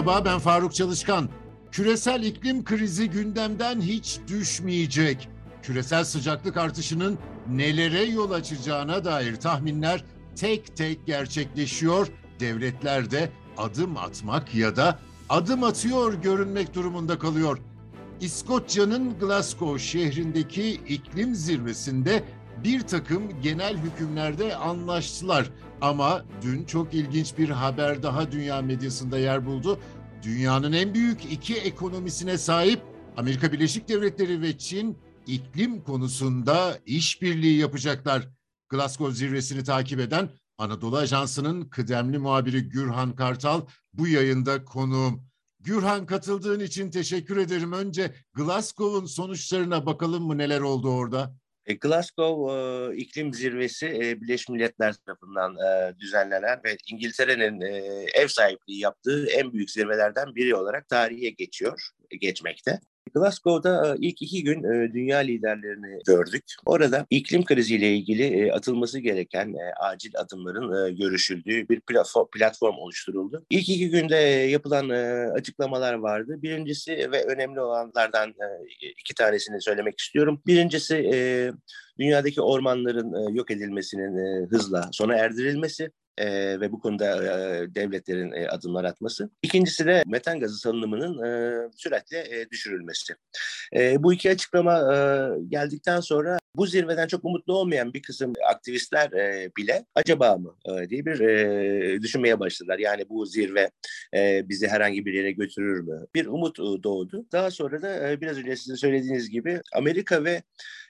Merhaba ben Faruk Çalışkan. Küresel iklim krizi gündemden hiç düşmeyecek. Küresel sıcaklık artışının nelere yol açacağına dair tahminler tek tek gerçekleşiyor. Devletler de adım atmak ya da adım atıyor görünmek durumunda kalıyor. İskoçya'nın Glasgow şehrindeki iklim zirvesinde bir takım genel hükümlerde anlaştılar. Ama dün çok ilginç bir haber daha dünya medyasında yer buldu. Dünyanın en büyük iki ekonomisine sahip Amerika Birleşik Devletleri ve Çin iklim konusunda işbirliği yapacaklar. Glasgow zirvesini takip eden Anadolu Ajansı'nın kıdemli muhabiri Gürhan Kartal bu yayında konuğum. Gürhan katıldığın için teşekkür ederim. Önce Glasgow'un sonuçlarına bakalım mı neler oldu orada? E, Glasgow e, iklim zirvesi e, Birleşmiş Milletler tarafından e, düzenlenen ve İngiltere'nin e, ev sahipliği yaptığı en büyük zirvelerden biri olarak tarihe geçiyor, geçmekte. Glasgow'da e, ilk iki gün e, dünya liderlerini gördük. Orada iklim kriziyle ilgili e, atılması gereken acil adımların görüşüldüğü bir platform oluşturuldu. İlk iki günde yapılan açıklamalar vardı. Birincisi ve önemli olanlardan iki tanesini söylemek istiyorum. Birincisi dünyadaki ormanların yok edilmesinin hızla sona erdirilmesi e, ve bu konuda e, devletlerin e, adımlar atması. İkincisi de metan gazı salınımının e, süratle e, düşürülmesi. E, bu iki açıklama e, geldikten sonra bu zirveden çok umutlu olmayan bir kısım aktivistler e, bile acaba mı e, diye bir e, düşünmeye başladılar. Yani bu zirve e, bizi herhangi bir yere götürür mü? Bir umut e, doğdu. Daha sonra da e, biraz önce sizin söylediğiniz gibi Amerika ve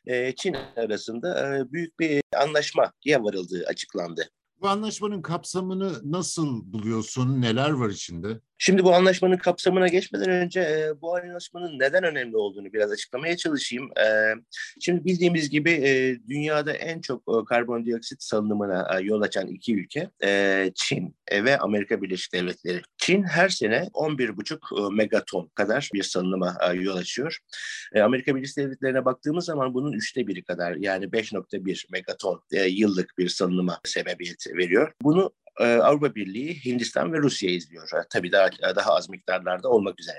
e, Çin arasında e, büyük bir anlaşmaya varıldığı açıklandı. Bu anlaşmanın kapsamını nasıl buluyorsun? Neler var içinde? Şimdi bu anlaşmanın kapsamına geçmeden önce e, bu anlaşmanın neden önemli olduğunu biraz açıklamaya çalışayım. E, şimdi bildiğimiz gibi e, dünyada en çok e, karbondioksit salınımına e, yol açan iki ülke e, Çin e, ve Amerika Birleşik Devletleri. Çin her sene 11,5 e, megaton kadar bir salınıma e, yol açıyor. E, Amerika Birleşik Devletleri'ne baktığımız zaman bunun üçte biri kadar yani 5,1 megaton e, yıllık bir salınıma sebebiyet veriyor. Bunu e, Avrupa Birliği, Hindistan ve Rusya izliyor. E, tabii daha daha az miktarlarda olmak üzere.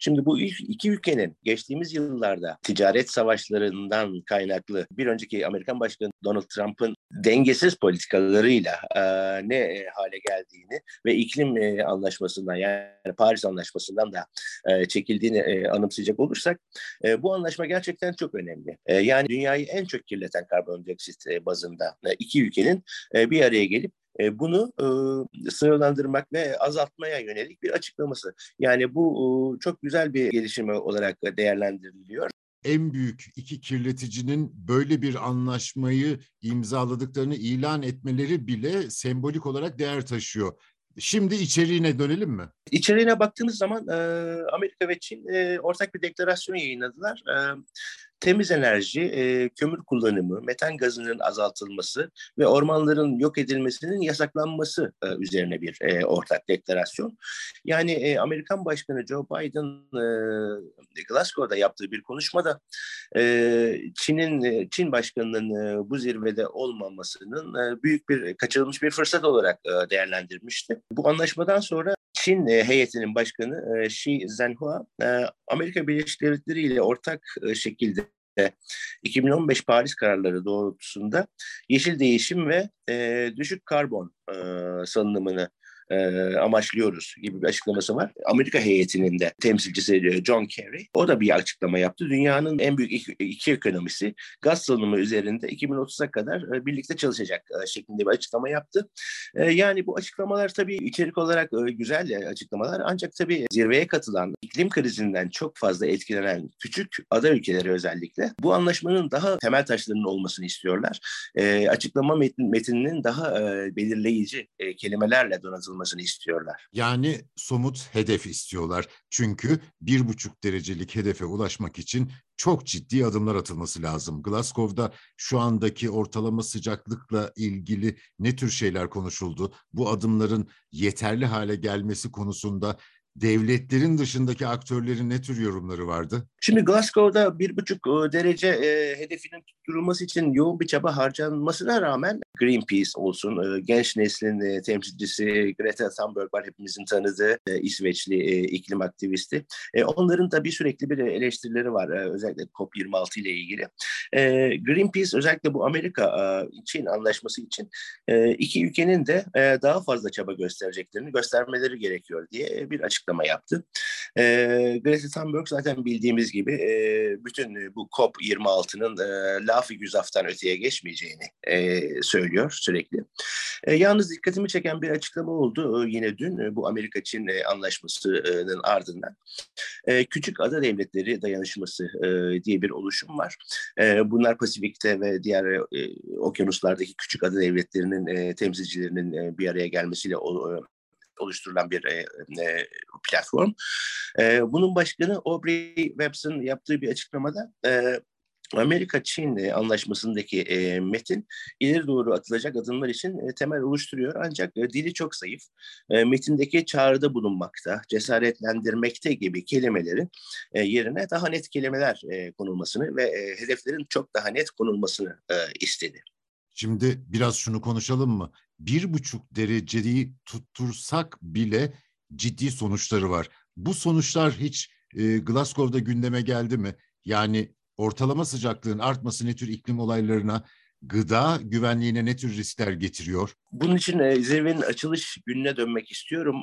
Şimdi bu iki ülkenin geçtiğimiz yıllarda ticaret savaşlarından kaynaklı bir önceki Amerikan Başkanı Donald Trump'ın dengesiz politikalarıyla e, ne hale geldiğini ve iklim e, anlaşmasından yani Paris anlaşmasından da e, çekildiğini e, anımsayacak olursak e, bu anlaşma gerçekten çok önemli. E, yani dünyayı en çok kirleten karbondioksit e, bazında e, iki ülkenin e, bir araya gelip e, bunu e, sınırlandırmak ve azaltmaya yönelik bir açıklaması. Yani bu e, çok güzel bir gelişme olarak değerlendiriliyor en büyük iki kirleticinin böyle bir anlaşmayı imzaladıklarını ilan etmeleri bile sembolik olarak değer taşıyor. Şimdi içeriğine dönelim mi? İçeriğine baktığımız zaman e, Amerika ve Çin e, ortak bir deklarasyon yayınladılar. E, temiz enerji, e, kömür kullanımı, metan gazının azaltılması ve ormanların yok edilmesinin yasaklanması e, üzerine bir e, ortak deklarasyon. Yani e, Amerikan Başkanı Joe Biden e, Glasgow'da yaptığı bir konuşmada e, Çin'in e, Çin Başkanı'nın e, bu zirvede olmamasının e, büyük bir kaçırılmış bir fırsat olarak e, değerlendirmişti. Bu anlaşmadan sonra Çin e, heyetinin başkanı e, Xi Zhenhua e, Amerika Birleşik Devletleri ile ortak şekilde 2015 Paris kararları doğrultusunda yeşil değişim ve düşük karbon e, salınımını e, amaçlıyoruz gibi bir açıklaması var. Amerika heyetinin de temsilcisi John Kerry o da bir açıklama yaptı. Dünyanın en büyük iki, iki ekonomisi gaz salınımı üzerinde 2030'a kadar e, birlikte çalışacak e, şeklinde bir açıklama yaptı. E, yani bu açıklamalar tabii içerik olarak e, güzel açıklamalar ancak tabii zirveye katılan iklim krizinden çok fazla etkilenen küçük ada ülkeleri özellikle bu anlaşmanın daha temel taşlarının olmasını istiyorlar. E, açıklama metin, metininin daha e, belirleyici e, kelimelerle donatılması yapılmasını istiyorlar. Yani somut hedef istiyorlar. Çünkü bir buçuk derecelik hedefe ulaşmak için çok ciddi adımlar atılması lazım. Glasgow'da şu andaki ortalama sıcaklıkla ilgili ne tür şeyler konuşuldu? Bu adımların yeterli hale gelmesi konusunda devletlerin dışındaki aktörlerin ne tür yorumları vardı? Şimdi Glasgow'da bir buçuk e, derece e, hedefinin tutturulması için yoğun bir çaba harcanmasına rağmen Greenpeace olsun, e, genç neslin e, temsilcisi Greta Thunberg var hepimizin tanıdığı e, İsveçli e, iklim aktivisti. E, onların da bir sürekli bir eleştirileri var e, özellikle COP26 ile ilgili. E, Greenpeace özellikle bu Amerika-Çin e, anlaşması için e, iki ülkenin de e, daha fazla çaba göstereceklerini göstermeleri gerekiyor diye bir açıklama yaptı. E, Greta Thunberg zaten bildiğimiz gibi e, bütün bu COP26'nın e, lafı güzaftan öteye geçmeyeceğini e, söylüyor sürekli. E, yalnız dikkatimi çeken bir açıklama oldu e, yine dün e, bu Amerika-Çin e, anlaşmasının ardından. E, Küçük Ada Devletleri Dayanışması e, diye bir oluşum var. E, bunlar Pasifik'te ve diğer e, okyanuslardaki küçük ada devletlerinin e, temsilcilerinin e, bir araya gelmesiyle o, e, oluşturulan bir e, e, platform. E, bunun başkanı Aubrey Webson yaptığı bir açıklamada e, Amerika-Çin anlaşmasındaki e, metin ileri doğru atılacak adımlar için e, temel oluşturuyor. Ancak e, dili çok zayıf. E, metindeki çağrıda bulunmakta, cesaretlendirmekte gibi kelimelerin e, yerine daha net kelimeler e, konulmasını ve e, hedeflerin çok daha net konulmasını e, istedi. Şimdi biraz şunu konuşalım mı? Bir buçuk dereceyi tuttursak bile ciddi sonuçları var. Bu sonuçlar hiç e, Glasgow'da gündeme geldi mi? Yani ortalama sıcaklığın artması ne tür iklim olaylarına, gıda güvenliğine ne tür riskler getiriyor? Bunun için e, zirvenin açılış gününe dönmek istiyorum.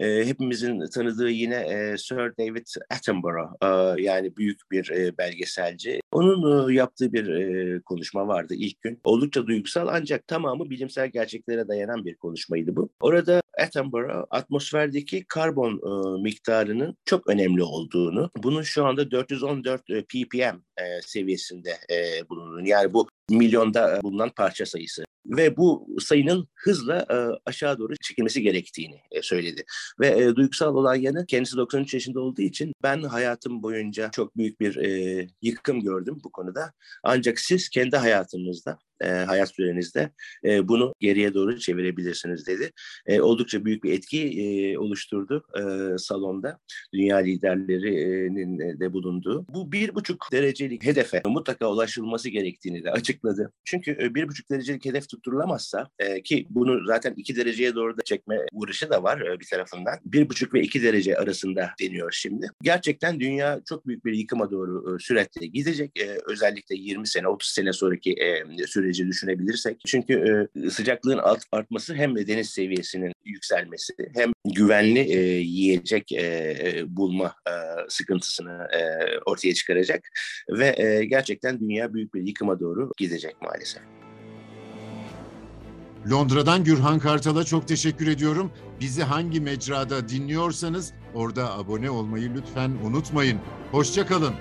E, e, hepimizin tanıdığı yine e, Sir David Attenborough, e, yani büyük bir e, belgeselci. Onun e, yaptığı bir e, konuşma vardı ilk gün. Oldukça duygusal ancak tamamı bilimsel gerçeklere dayanan bir konuşmaydı bu. Orada Attenborough atmosferdeki karbon e, miktarının çok önemli olduğunu, bunun şu anda 414 e, ppm e, seviyesinde e, bulunduğunu, yani bu milyonda e, bulunan parça sayısı ve bu sayının hızla e, aşağı doğru çekilmesi gerektiğini e, söyledi. Ve e, duygusal olan yanı kendisi 93 yaşında olduğu için ben hayatım boyunca çok büyük bir e, yıkım gördüm bu konuda. Ancak siz kendi hayatınızda e, hayat sürenizde e, bunu geriye doğru çevirebilirsiniz dedi. E, oldukça büyük bir etki e, oluşturdu e, salonda. Dünya liderlerinin de bulunduğu. Bu bir buçuk derecelik hedefe mutlaka ulaşılması gerektiğini de açıkladı. Çünkü e, bir buçuk derecelik hedef tutturulamazsa e, ki bunu zaten iki dereceye doğru da çekme uğraşı da var e, bir tarafından. Bir buçuk ve iki derece arasında deniyor şimdi. Gerçekten dünya çok büyük bir yıkıma doğru e, süretle gidecek. E, özellikle 20 sene, 30 sene sonraki e, süreci düşünebilirsek. Çünkü e, sıcaklığın alt, artması hem de deniz seviyesinin yükselmesi hem güvenli e, yiyecek e, bulma e, sıkıntısını e, ortaya çıkaracak ve e, gerçekten dünya büyük bir yıkıma doğru gidecek maalesef. Londra'dan Gürhan Kartal'a çok teşekkür ediyorum. Bizi hangi mecrada dinliyorsanız orada abone olmayı lütfen unutmayın. Hoşçakalın.